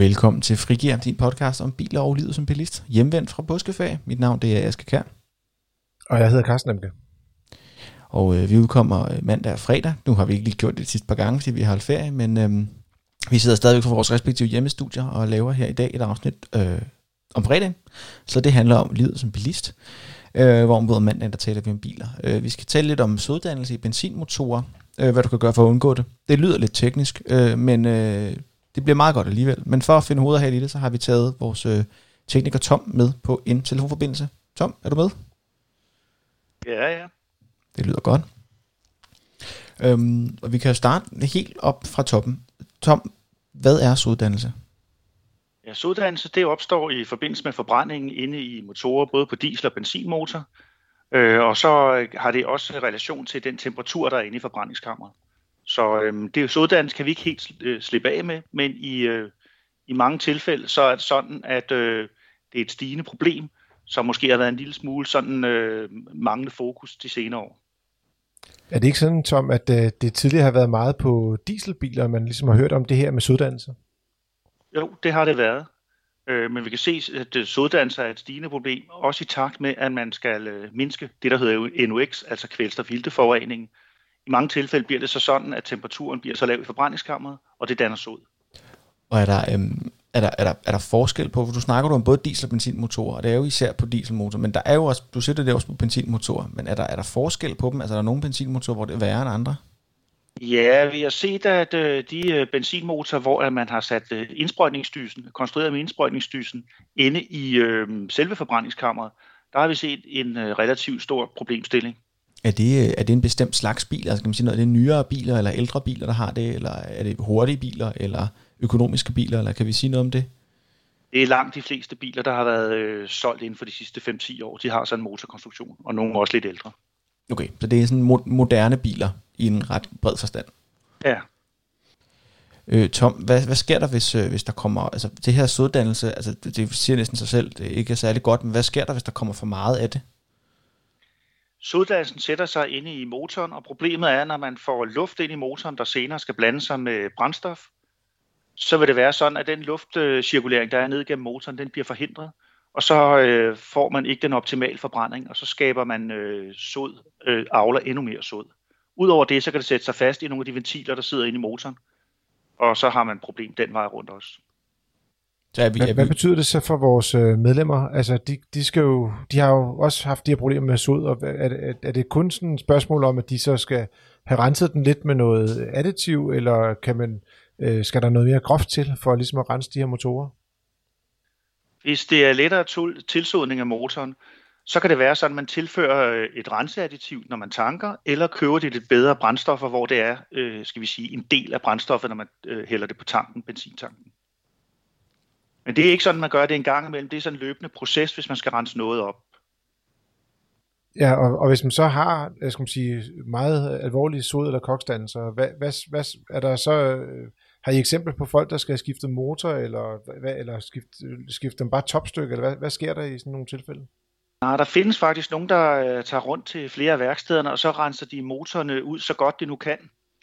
Velkommen til Frigir, din podcast om biler og livet som bilist. Hjemvendt fra påskeferie. Mit navn det er Aske Kær. Og jeg hedder Carsten Emke. Og øh, vi udkommer øh, mandag og fredag. Nu har vi ikke lige gjort det de sidste par gange, fordi vi har holdt ferie, men øh, vi sidder stadigvæk for vores respektive hjemmestudier og laver her i dag et afsnit øh, om fredagen. Så det handler om livet som bilist. Øh, hvor både mandag der taler vi om biler. Øh, vi skal tale lidt om søddannelse i benzinmotorer, øh, hvad du kan gøre for at undgå det. Det lyder lidt teknisk, øh, men øh, det bliver meget godt alligevel. Men for at finde hovedet her i det, så har vi taget vores øh, tekniker Tom med på en telefonforbindelse. Tom, er du med? Ja, ja. Det lyder godt. Øhm, og vi kan jo starte helt op fra toppen. Tom, hvad er soddannelse? Ja, soddannelse det opstår i forbindelse med forbrændingen inde i motorer, både på diesel- og benzinmotor. Øh, og så har det også relation til den temperatur, der er inde i forbrændingskammeret. Så øh, det er jo soddannelse kan vi ikke helt øh, slippe af med, men i, øh, i mange tilfælde så er det sådan, at øh, det er et stigende problem, som måske har været en lille smule sådan øh, manglende fokus de senere år. Er det ikke sådan, Tom, at øh, det tidligere har været meget på dieselbiler, man ligesom har hørt om det her med soddannelse? Jo, det har det været. Øh, men vi kan se, at øh, soddannelse er et stigende problem, også i takt med, at man skal øh, mindske det, der hedder NOx, altså kvælstofilteforureningen. I mange tilfælde bliver det så sådan, at temperaturen bliver så lav i forbrændingskammeret, og det danner sod. Og er der, øhm, er der, er der, er der forskel på, for du snakker du om både diesel- og benzinmotorer, og det er jo især på dieselmotor, men der er jo også, du sætter det også på benzinmotorer, men er der, er der forskel på dem? Altså er der nogle benzinmotorer, hvor det er værre end andre? Ja, vi har set, at øh, de øh, benzinmotorer, hvor man har sat øh, indsprøjtningsdysen, konstrueret med indsprøjtningsdysen, inde i øh, selve forbrændingskammeret, der har vi set en relativt stor problemstilling. Er det, øh, er det en bestemt slags bil? Altså kan man sige noget, er det nyere biler eller ældre biler, der har det, eller er det hurtige biler, eller økonomiske biler, eller kan vi sige noget om det? Det er langt de fleste biler, der har været øh, solgt inden for de sidste 5-10 år. De har sådan en motorkonstruktion, og nogle også lidt ældre. Okay, så det er sådan mo- moderne biler i en ret bred forstand. Ja. Øh, Tom, hvad, hvad sker der, hvis, øh, hvis der kommer, altså det her soddannelse, altså det, det siger næsten sig selv, det er ikke særlig godt, men hvad sker der, hvis der kommer for meget af det? Soddannelsen sætter sig inde i motoren, og problemet er, når man får luft ind i motoren, der senere skal blande sig med brændstof, så vil det være sådan, at den luftcirkulering, der er ned gennem motoren, den bliver forhindret, og så øh, får man ikke den optimale forbrænding, og så skaber man øh, sod, øh, avler endnu mere sod. Udover det, så kan det sætte sig fast i nogle af de ventiler, der sidder inde i motoren, og så har man et problem den vej rundt også. Så er vi, Hvad, er hvad vi, betyder det så for vores øh, medlemmer? Altså, de, de, skal jo, de har jo også haft de her problemer med sod, og er, er, er det kun sådan et spørgsmål om, at de så skal have renset den lidt med noget additiv, eller kan man, øh, skal der noget mere groft til, for ligesom at rense de her motorer? Hvis det er lettere tul- tilsodning af motoren, så kan det være sådan, at man tilfører øh, et renseadditiv, når man tanker, eller køber det lidt bedre brændstoffer, hvor det er, øh, skal vi sige, en del af brændstoffet, når man øh, hælder det på tanken, benzintanken. Men det er ikke sådan, man gør det en gang imellem. Det er sådan en løbende proces, hvis man skal rense noget op. Ja, og, og hvis man så har, jeg skal man sige, meget alvorlige sod- eller koksdannelser, hvad, hvad, hvad, er der så, øh, har I eksempel på folk, der skal skifte motor, eller, hvad, eller skifte, skifte dem bare topstykke, eller hvad, hvad sker der i sådan nogle tilfælde? Nej, der findes faktisk nogen, der øh, tager rundt til flere af værkstederne, og så renser de motorerne ud så godt de nu kan.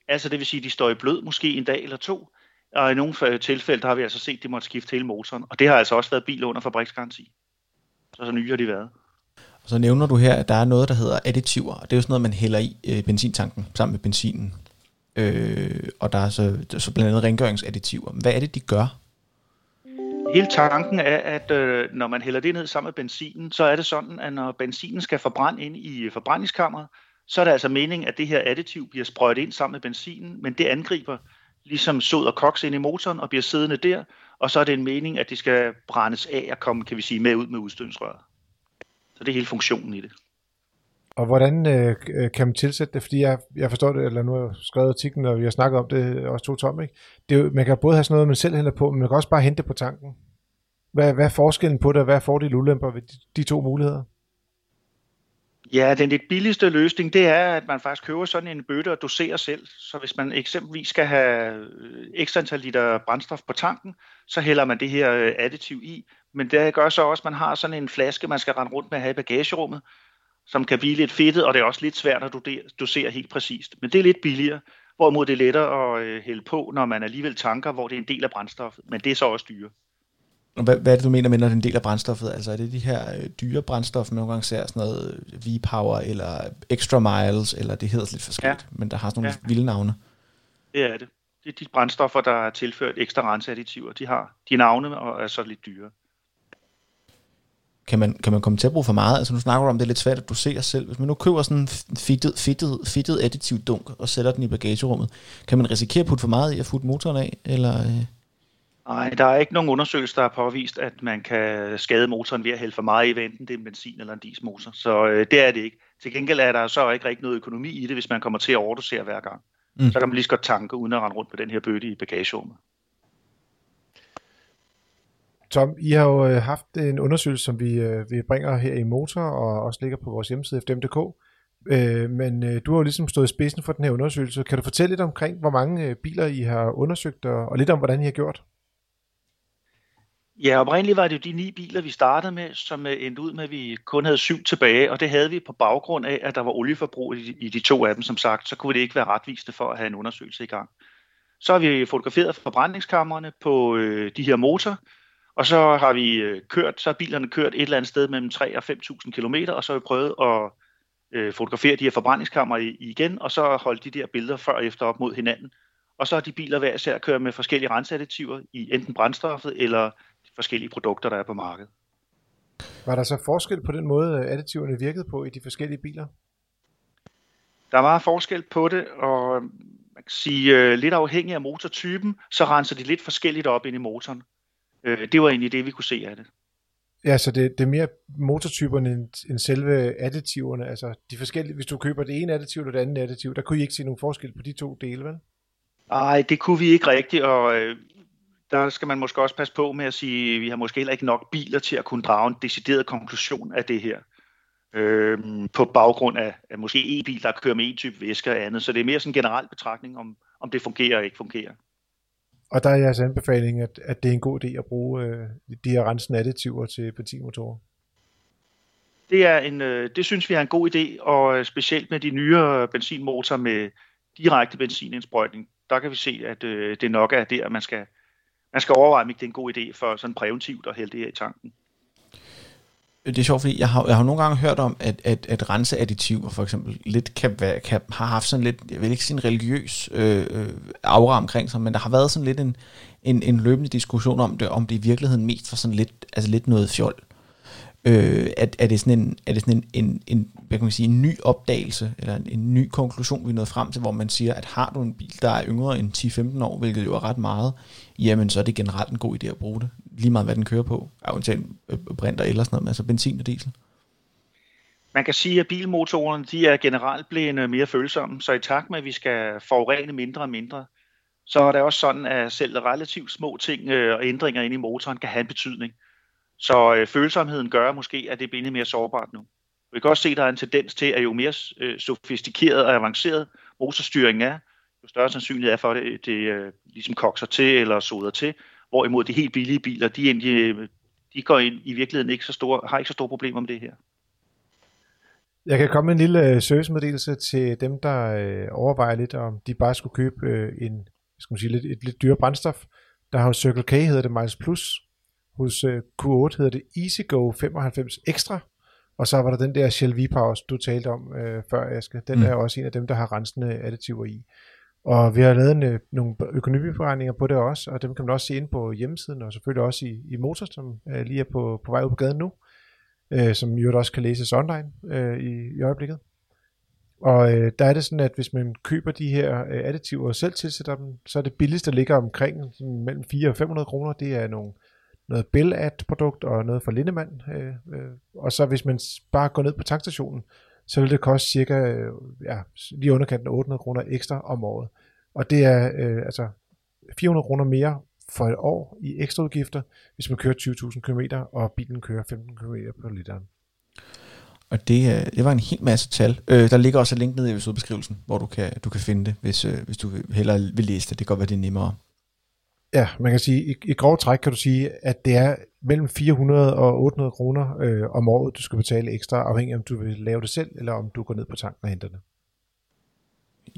Altså det vil sige, at de står i blød måske en dag eller to, og i nogle tilfælde der har vi altså set, at de måtte skifte hele motoren. Og det har altså også været bil under fabriksgaranti. Så så nye har de været. og så nævner du her, at der er noget, der hedder additiver, og det er jo sådan noget, man hælder i øh, benzintanken sammen med benzinen. Øh, og der er så, så blandt andet rengøringsadditiver. Hvad er det, de gør? Hele tanken er, at øh, når man hælder det ned sammen med benzinen, så er det sådan, at når benzinen skal forbrænde ind i forbrændingskammeret, så er det altså meningen, at det her additiv bliver sprøjtet ind sammen med benzinen, men det angriber ligesom sod og koks ind i motoren og bliver siddende der, og så er det en mening, at det skal brændes af og komme, kan vi sige, med ud med udstødningsrøret. Så det er hele funktionen i det. Og hvordan øh, øh, kan man tilsætte det? Fordi jeg, jeg forstår det, eller nu har jeg skrevet artiklen, og vi har snakket om det også to tom, ikke? Det er man kan både have sådan noget, man selv hælder på, men man kan også bare hente det på tanken. Hvad, hvad er forskellen på det, og hvad er fordele og ulemper ved de, de to muligheder? Ja, den lidt billigste løsning, det er, at man faktisk køber sådan en bøtte og doserer selv. Så hvis man eksempelvis skal have øh, ekstra antal liter brændstof på tanken, så hælder man det her øh, additiv i. Men det gør så også, at man har sådan en flaske, man skal rende rundt med at have i bagagerummet, som kan blive lidt fedtet, og det er også lidt svært at dosere helt præcist. Men det er lidt billigere, Hvorimod det er lettere at øh, hælde på, når man alligevel tanker, hvor det er en del af brændstoffet. Men det er så også dyre. Hvad, hvad er det, du mener med, når det er en del af brændstoffet? Altså er det de her øh, dyre brændstoffer, man nogle gange ser sådan noget V-Power eller Extra Miles, eller det hedder lidt forskelligt, ja. men der har sådan nogle ja. vilde navne. Det er det. Det er de brændstoffer, der er tilført ekstra renseadditiver. De har de navne og er så lidt dyre. Kan man, kan man komme til at bruge for meget? Altså nu snakker du om, det er lidt svært at dosere selv. Hvis man nu køber sådan en fittet, fittet, fittet additiv dunk og sætter den i bagagerummet, kan man risikere at putte for meget i at futte motoren af? Eller, øh? Nej, der er ikke nogen undersøgelse, der har påvist, at man kan skade motoren ved at hælde for meget i, enten det er en benzin eller en dieselmotor. Så øh, det er det ikke. Til gengæld er der så ikke rigtig noget økonomi i det, hvis man kommer til at overdosere hver gang. Mm. Så kan man lige så godt tanke, uden at rende rundt på den her bøtte i bagagerummet. Tom, I har jo øh, haft en undersøgelse, som vi, øh, vi bringer her i Motor, og også ligger på vores hjemmeside fdm.dk. Øh, men du har jo ligesom stået i spidsen for den her undersøgelse. Kan du fortælle lidt omkring, hvor mange biler I har undersøgt, og, og lidt om, hvordan I har gjort? Ja, oprindeligt var det jo de ni biler, vi startede med, som øh, endte ud med, at vi kun havde syv tilbage, og det havde vi på baggrund af, at der var olieforbrug i, de to af dem, som sagt, så kunne det ikke være retvisende for at have en undersøgelse i gang. Så har vi fotograferet forbrændingskammerne på øh, de her motor, og så har vi øh, kørt, så har bilerne kørt et eller andet sted mellem 3 og 5.000 km, og så har vi prøvet at øh, fotografere de her forbrændingskammer igen, og så holde de der billeder før og efter op mod hinanden. Og så har de biler hver især kørt med forskellige renseadditiver i enten brændstoffet eller forskellige produkter, der er på markedet. Var der så forskel på den måde, additiverne virkede på i de forskellige biler? Der var forskel på det, og man kan sige, øh, lidt afhængig af motortypen, så renser de lidt forskelligt op ind i motoren. Øh, det var egentlig det, vi kunne se af det. Ja, så det, det er mere motortyperne end, end selve additiverne. Altså de forskellige, hvis du køber det ene additiv eller det andet additiv, der kunne I ikke se nogen forskel på de to dele, vel? Nej, det kunne vi ikke rigtigt, og øh, der skal man måske også passe på med at sige, at vi har måske heller ikke nok biler til at kunne drage en decideret konklusion af det her. Øh, på baggrund af, af måske en bil, der kører med en type væske og andet. Så det er mere sådan en generel betragtning, om, om det fungerer eller ikke fungerer. Og der er jeres anbefaling, at, at det er en god idé at bruge øh, de her rensende additiver til benzinmotorer? Det, er en, øh, det synes vi er en god idé, og øh, specielt med de nyere benzinmotorer med direkte benzinindsprøjtning, der kan vi se, at øh, det nok er der, man skal, man skal overveje, om ikke det er en god idé for sådan præventivt at hælde det her i tanken. Øh, det er sjovt, fordi jeg har, jeg har nogle gange hørt om, at, at, at renseadditiver for eksempel lidt kan, kan har haft sådan lidt, jeg vil ikke sige en religiøs øh, øh, aura omkring sig, men der har været sådan lidt en, en, en løbende diskussion om det, om det i virkeligheden mest var sådan lidt, altså lidt noget fjol. Øh, er, er det sådan, en, er det sådan en, en, en, hvad kan man sige, en ny opdagelse, eller en, en ny konklusion, vi er nået frem til, hvor man siger, at har du en bil, der er yngre end 10-15 år, hvilket jo er ret meget, jamen så er det generelt en god idé at bruge det. Lige meget hvad den kører på, afhængig øh, brinter eller sådan noget, altså benzin og diesel. Man kan sige, at bilmotorerne de er generelt blevet øh, mere følsomme, så i takt med, at vi skal forurene mindre og mindre, så er det også sådan, at selv relativt små ting øh, og ændringer inde i motoren kan have en betydning. Så øh, følsomheden gør måske, at det bliver mere sårbart nu. Vi kan også se, at der er en tendens til, at jo mere øh, sofistikeret og avanceret motorstyringen er, jo større sandsynlighed er for, at det, det øh, ligesom kokser til eller soder til. Hvorimod de helt billige biler, de, egentlig, øh, de går ind, i virkeligheden ikke så store, har ikke så store problemer med det her. Jeg kan komme med en lille øh, servicemeddelelse til dem, der øh, overvejer lidt, om de bare skulle købe øh, en, skal man sige, lidt, et lidt dyre brændstof. Der har jo Circle K, hedder det Miles Plus, hos øh, Q8 hedder det EasyGo 95 Extra, og så var der den der Shell V-Power, du talte om øh, før, Aske. Den mm. er også en af dem, der har rensende additiver i. Og vi har lavet en, øh, nogle økonomiberegninger på det også, og dem kan man også se ind på hjemmesiden, og selvfølgelig også i, i Motor, som øh, lige er på, på vej ud på gaden nu, øh, som jo også kan læses online øh, i, i øjeblikket. Og øh, der er det sådan, at hvis man køber de her øh, additiver og selv tilsætter dem, så er det billigste, der ligger omkring sådan, mellem 400 og 500 kroner, det er nogle noget Bellat-produkt og noget fra Lindemann. Øh, øh, og så hvis man bare går ned på tankstationen, så vil det koste cirka øh, ja, lige underkanten 800 kroner ekstra om året. Og det er øh, altså 400 kroner mere for et år i ekstra udgifter, hvis man kører 20.000 km, og bilen kører 15 km på literen. Og det, øh, det var en hel masse tal. Øh, der ligger også et link nede i episodebeskrivelsen, hvor du kan, du kan finde det, hvis, øh, hvis du hellere vil læse det. Det kan godt være, det er nemmere. Ja, man kan sige, i, i grov træk kan du sige, at det er mellem 400 og 800 kroner øh, om året, du skal betale ekstra, afhængig om du vil lave det selv, eller om du går ned på tanken og henter det.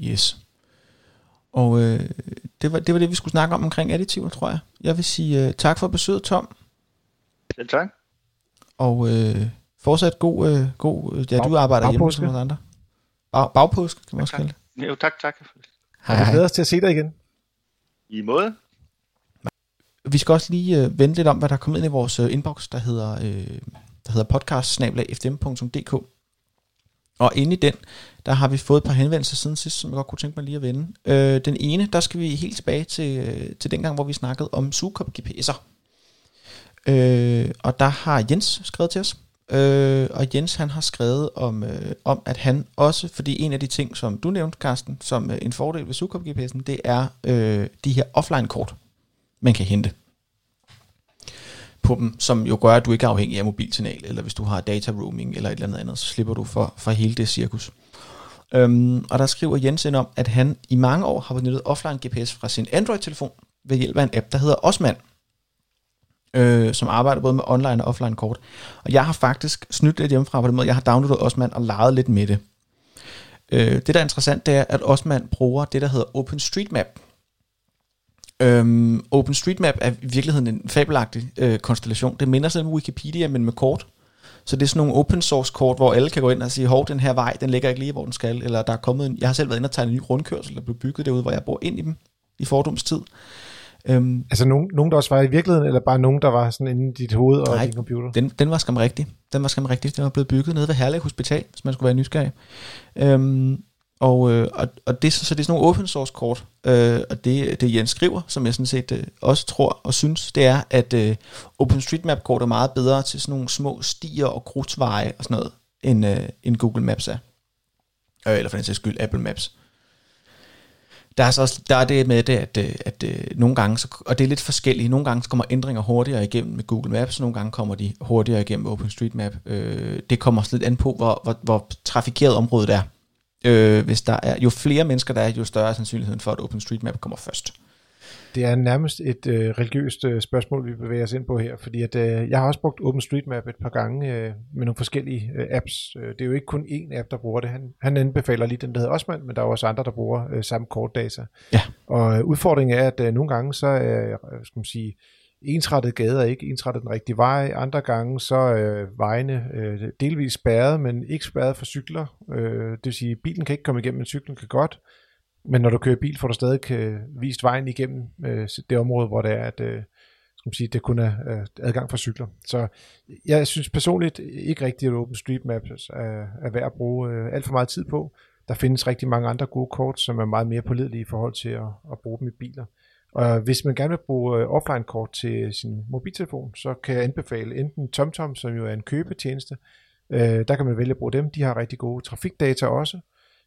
Yes. Og øh, det, var, det var det, vi skulle snakke om omkring additiver, tror jeg. Jeg vil sige øh, tak for besøget, Tom. Selv tak. Og øh, fortsat god, øh, god ja, Bag- du arbejder hjemme bagpåske. som nogle andre. Bag, bagpåsk, kan man også tak. kalde det. Jo, tak, tak. Hej, Vi hej. glæder os til at se dig igen. I måde. Vi skal også lige øh, vente lidt om, hvad der er kommet ind i vores øh, inbox, der hedder, øh, der hedder podcast Og inde i den, der har vi fået et par henvendelser siden sidst, som jeg godt kunne tænke mig lige at vende. Øh, den ene, der skal vi helt tilbage til, øh, til dengang, hvor vi snakkede om Sugekop GPS'er. Øh, og der har Jens skrevet til os. Øh, og Jens han har skrevet om, øh, om, at han også, fordi en af de ting, som du nævnte, Carsten, som øh, en fordel ved Sugekop GPS'en, det er øh, de her offline-kort, man kan hente på dem, som jo gør, at du ikke er afhængig af mobilsignal, eller hvis du har data roaming eller et eller andet andet, så slipper du for, for hele det cirkus. Øhm, og der skriver Jens ind om, at han i mange år har benyttet offline GPS fra sin Android-telefon ved hjælp af en app, der hedder Osman, øh, som arbejder både med online og offline kort. Og jeg har faktisk snydt lidt hjemmefra på den måde, jeg har downloadet Osman og leget lidt med det. Øh, det, der er interessant, det er, at Osman bruger det, der hedder OpenStreetMap, Øhm, OpenStreetMap er i virkeligheden en fabelagtig øh, konstellation. Det minder sådan om Wikipedia, men med kort. Så det er sådan nogle open source kort, hvor alle kan gå ind og sige, hov, den her vej, den ligger ikke lige, hvor den skal. Eller der er kommet en, jeg har selv været inde og tegne en ny rundkørsel, der blev bygget derude, hvor jeg bor ind i dem i fordums tid. Øhm, Altså nogen, nogen, der også var i virkeligheden, eller bare nogen, der var sådan inde i dit hoved og Nej, din computer? den, den var skam rigtig. Den var skam rigtig. Den var blevet bygget nede ved Herlev Hospital, hvis man skulle være nysgerrig. Øhm, og, øh, og, og det, så så det er sådan nogle open source kort, øh, og det, det Jens skriver, som jeg sådan set øh, også tror og synes, det er, at øh, OpenStreetMap kort er meget bedre til sådan nogle små stier og grusveje og sådan noget, end, øh, end Google Maps er. Øh, eller for den sags skyld Apple Maps. Der er, så også, der er det med det, at, øh, at, at nogle gange, så, og det er lidt forskelligt, nogle gange så kommer ændringer hurtigere igennem med Google Maps, nogle gange kommer de hurtigere igennem OpenStreetMap. Øh, det kommer også lidt an på, hvor, hvor, hvor trafikeret området er. Øh, hvis der er, jo flere mennesker der er, jo større er sandsynligheden for, at OpenStreetMap kommer først. Det er nærmest et øh, religiøst øh, spørgsmål, vi bevæger os ind på her, fordi at, øh, jeg har også brugt OpenStreetMap et par gange øh, med nogle forskellige øh, apps. Øh, Det er jo ikke kun én app, der bruger det. Han, han anbefaler lige den, der hedder Osman, men der er også andre, der bruger øh, samme kortdata. Ja. Og øh, udfordringen er, at øh, nogle gange så er, øh, skal man sige, ensrettede gader ikke ensrettet den rigtige vej. Andre gange så er øh, vejene øh, delvis spærret, men ikke spærret for cykler. Øh, det vil sige, at bilen kan ikke komme igennem, men cyklen kan godt. Men når du kører bil, får du stadig øh, vist vejen igennem øh, det område, hvor det er, at øh, skal man sige, det kun er øh, adgang for cykler. Så jeg synes personligt ikke rigtigt, at OpenStreetMaps er, er værd at bruge øh, alt for meget tid på. Der findes rigtig mange andre gode kort, som er meget mere pålidelige i forhold til at, at bruge dem i biler. Og hvis man gerne vil bruge øh, offline-kort til sin mobiltelefon, så kan jeg anbefale enten TomTom, som jo er en købetjeneste. Øh, der kan man vælge at bruge dem. De har rigtig gode trafikdata også.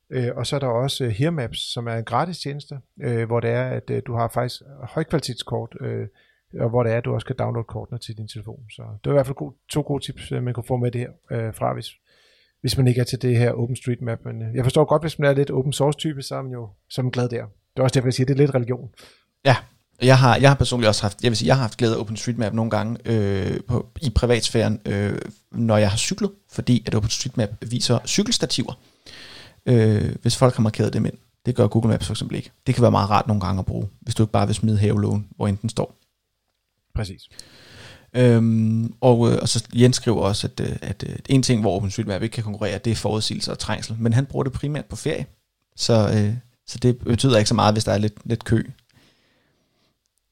Øh, og så er der også øh, som er en gratis tjeneste, øh, hvor det er, at øh, du har faktisk højkvalitetskort, øh, og hvor det er, at du også kan downloade kortene til din telefon. Så det er i hvert fald god, to gode tips, øh, man kan få med det her øh, fra, hvis, hvis man ikke er til det her OpenStreetMap. Men øh, jeg forstår godt, hvis man er lidt open source type, så er man jo som glad der. Det er også derfor, jeg siger, at det er lidt religion. Ja, jeg har, jeg har personligt også haft, jeg vil sige, jeg har haft glæde af OpenStreetMap nogle gange øh, på, i privatsfæren, øh, når jeg har cyklet, fordi at OpenStreetMap viser cykelstativer, øh, hvis folk har markeret dem ind. Det gør Google Maps for eksempel ikke. Det kan være meget rart nogle gange at bruge, hvis du ikke bare vil smide havelågen, hvor enten står. Præcis. Øhm, og, øh, og så Jens skriver også, at, øh, at øh, en ting, hvor OpenStreetMap ikke kan konkurrere, det er forudsigelse og trængsel. Men han bruger det primært på ferie. Så, øh, så det betyder ikke så meget, hvis der er lidt, lidt kø.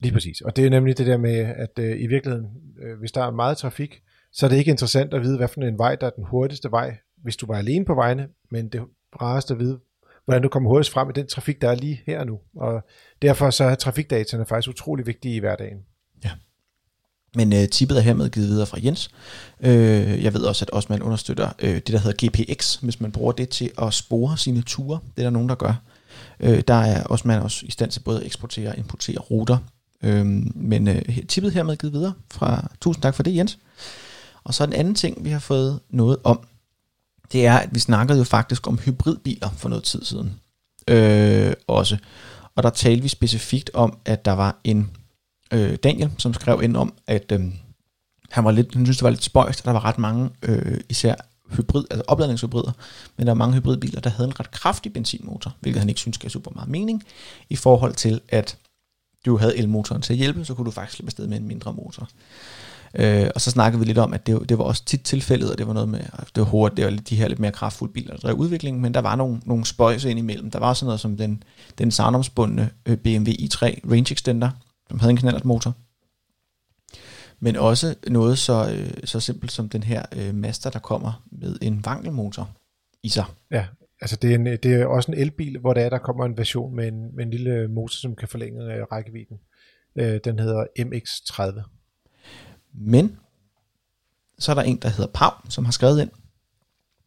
Lige præcis. Og det er nemlig det der med, at øh, i virkeligheden, øh, hvis der er meget trafik, så er det ikke interessant at vide, hvad for en vej, der er den hurtigste vej, hvis du var alene på vejene, men det er at vide, hvordan du kommer hurtigst frem i den trafik, der er lige her og nu. Og derfor så er trafikdataene faktisk utrolig vigtige i hverdagen. Ja. Men øh, tippet er hermed givet videre fra Jens. Øh, jeg ved også, at Osman understøtter øh, det, der hedder GPX, hvis man bruger det til at spore sine ture. Det er der nogen, der gør. Øh, der er Osman også i stand til både at eksportere og importere ruter. Øh, men øh, tippet hermed givet videre fra... Tusind tak for det, Jens. Og så en anden ting, vi har fået noget om, det er, at vi snakkede jo faktisk om hybridbiler for noget tid siden. Øh, også. Og der talte vi specifikt om, at der var en øh, Daniel, som skrev ind om, at øh, han var lidt, han synes, det var lidt spøjst, at der var ret mange, øh, især hybrid, altså opladningshybrider, men der var mange hybridbiler, der havde en ret kraftig benzinmotor, hvilket han ikke synes gav super meget mening, i forhold til, at du havde elmotoren til at hjælpe, så kunne du faktisk slippe afsted med en mindre motor. Øh, og så snakkede vi lidt om, at det, det var også tit tilfældet, og det var noget med, det var hurtigt, det var de her lidt mere kraftfulde biler, der drev udviklingen, men der var nogle, nogle spøjser ind imellem. Der var sådan noget som den, den savnomsbundne øh, BMW i3 Range Extender, som havde en knallert motor. Men også noget så, øh, så simpelt som den her øh, der kommer med en vankelmotor i sig. Ja, altså det er, en, det er også en elbil, hvor der, er, der kommer en version med en, med en lille motor, som kan forlænge øh, rækkevidden. Øh, den hedder MX-30. Men så er der en, der hedder Pau, som har skrevet ind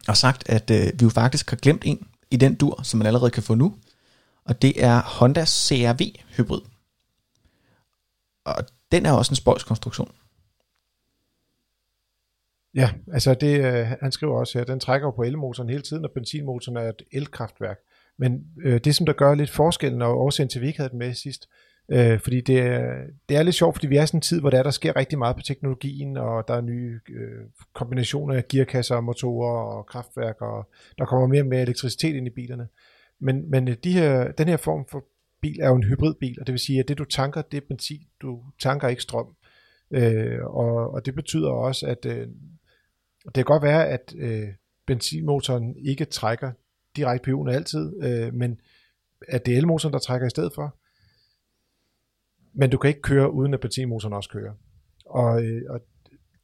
og sagt, at øh, vi jo faktisk har glemt en i den dur, som man allerede kan få nu, og det er Honda CRV Hybrid. Og den er også en spøjskonstruktion. Ja, altså det, øh, han skriver også her, den trækker jo på elmotoren hele tiden, og benzinmotoren er et elkraftværk. Men øh, det, som der gør lidt forskellen, og årsagen til, at vi ikke havde den med sidst, øh, fordi det er, det er lidt sjovt, fordi vi er sådan en tid, hvor der, der sker rigtig meget på teknologien, og der er nye øh, kombinationer af gearkasser, motorer og kraftværk, og der kommer mere og mere elektricitet ind i bilerne. Men, men øh, de her, den her form for bil er jo en hybridbil, og det vil sige, at det du tanker, det er benzin, du tanker ikke strøm. Øh, og, og det betyder også, at øh, det kan godt være, at øh, benzinmotoren ikke trækker direkte på hjulene altid, øh, men at det er elmotoren, der trækker i stedet for. Men du kan ikke køre, uden at benzinmotoren også kører. Og, øh, og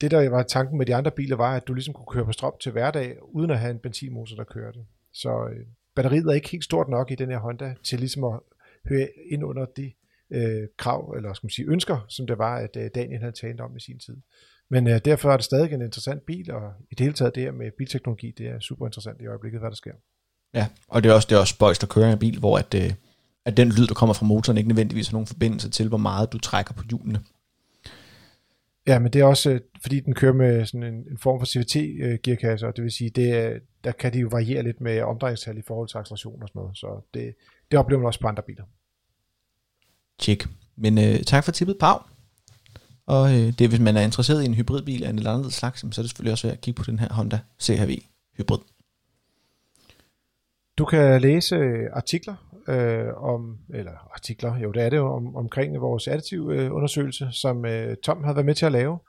det, der var tanken med de andre biler, var, at du ligesom kunne køre på strøm til hverdag, uden at have en benzinmotor, der kørte. Så øh, batteriet er ikke helt stort nok i den her Honda, til ligesom at høre ind under de øh, krav, eller skal man sige ønsker, som det var, at øh, Daniel havde talt om i sin tid. Men øh, derfor er det stadig en interessant bil, og i det hele taget det her med bilteknologi, det er super interessant i øjeblikket, hvad der sker. Ja, og det er også, det er også spøjst at køre en bil, hvor at, øh, at den lyd, der kommer fra motoren, ikke nødvendigvis har nogen forbindelse til, hvor meget du trækker på hjulene. Ja, men det er også, øh, fordi den kører med sådan en, en form for CVT-gearkasse, og det vil sige, det, der kan de jo variere lidt med omdrejningstal i forhold til acceleration og sådan noget, så det, det oplever man også på andre biler. Tjek. Men øh, tak for tippet, Pau. Og øh, det hvis man er interesseret i en hybridbil af en eller anden slags, så er det selvfølgelig også værd at kigge på den her Honda CHV Hybrid. Du kan læse øh, artikler øh, om, eller artikler, jo det er det jo, om, omkring vores additiv øh, undersøgelse, som øh, Tom har været med til at lave.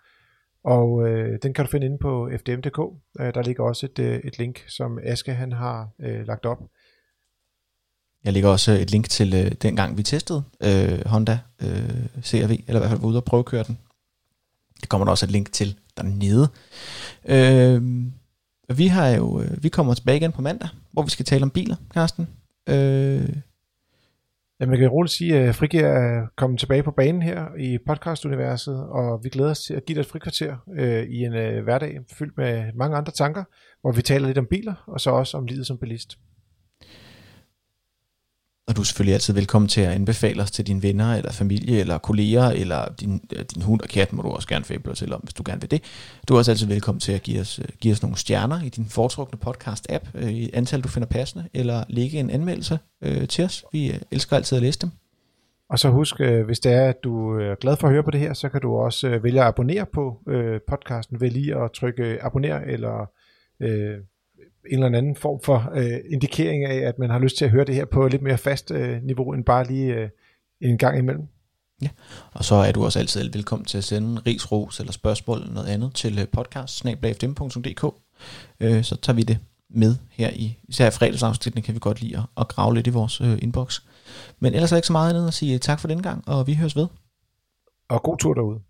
Og øh, den kan du finde inde på fdm.dk. Øh, der ligger også et, øh, et link, som Aske han har øh, lagt op. Jeg lægger også øh, et link til øh, den gang vi testede øh, Honda øh, CRV, eller i hvert fald var ude og prøve at køre den. Det kommer der også et link til dernede. Øh, vi har jo, øh, vi kommer tilbage igen på mandag, hvor vi skal tale om biler, Karsten. Øh, Jamen, jeg kan roligt sige, at Frigir er kommet tilbage på banen her i podcastuniverset, og vi glæder os til at give dig et frikvarter øh, i en øh, hverdag fyldt med mange andre tanker, hvor vi taler lidt om biler, og så også om livet som bilist. Og du er selvfølgelig altid velkommen til at anbefale os til dine venner, eller familie, eller kolleger, eller din, din hund og kat må du også gerne fable til om, hvis du gerne vil det. Du er også altid velkommen til at give os, øh, give os nogle stjerner i din foretrukne podcast-app, øh, i antal du finder passende, eller lægge en anmeldelse øh, til os. Vi øh, elsker altid at læse dem. Og så husk, øh, hvis det er, at du er glad for at høre på det her, så kan du også vælge at abonnere på øh, podcasten ved lige at trykke abonner, eller øh, en eller anden form for øh, indikering af, at man har lyst til at høre det her på lidt mere fast øh, niveau, end bare lige øh, en gang imellem. Ja, og så er du også altid velkommen til at sende ris, ros eller spørgsmål eller noget andet til øh, podcast øh, så tager vi det med her i, især i fredagsafsnittet kan vi godt lide at, at grave lidt i vores øh, inbox. Men ellers er der ikke så meget andet at sige tak for den gang, og vi høres ved. Og god tur derude.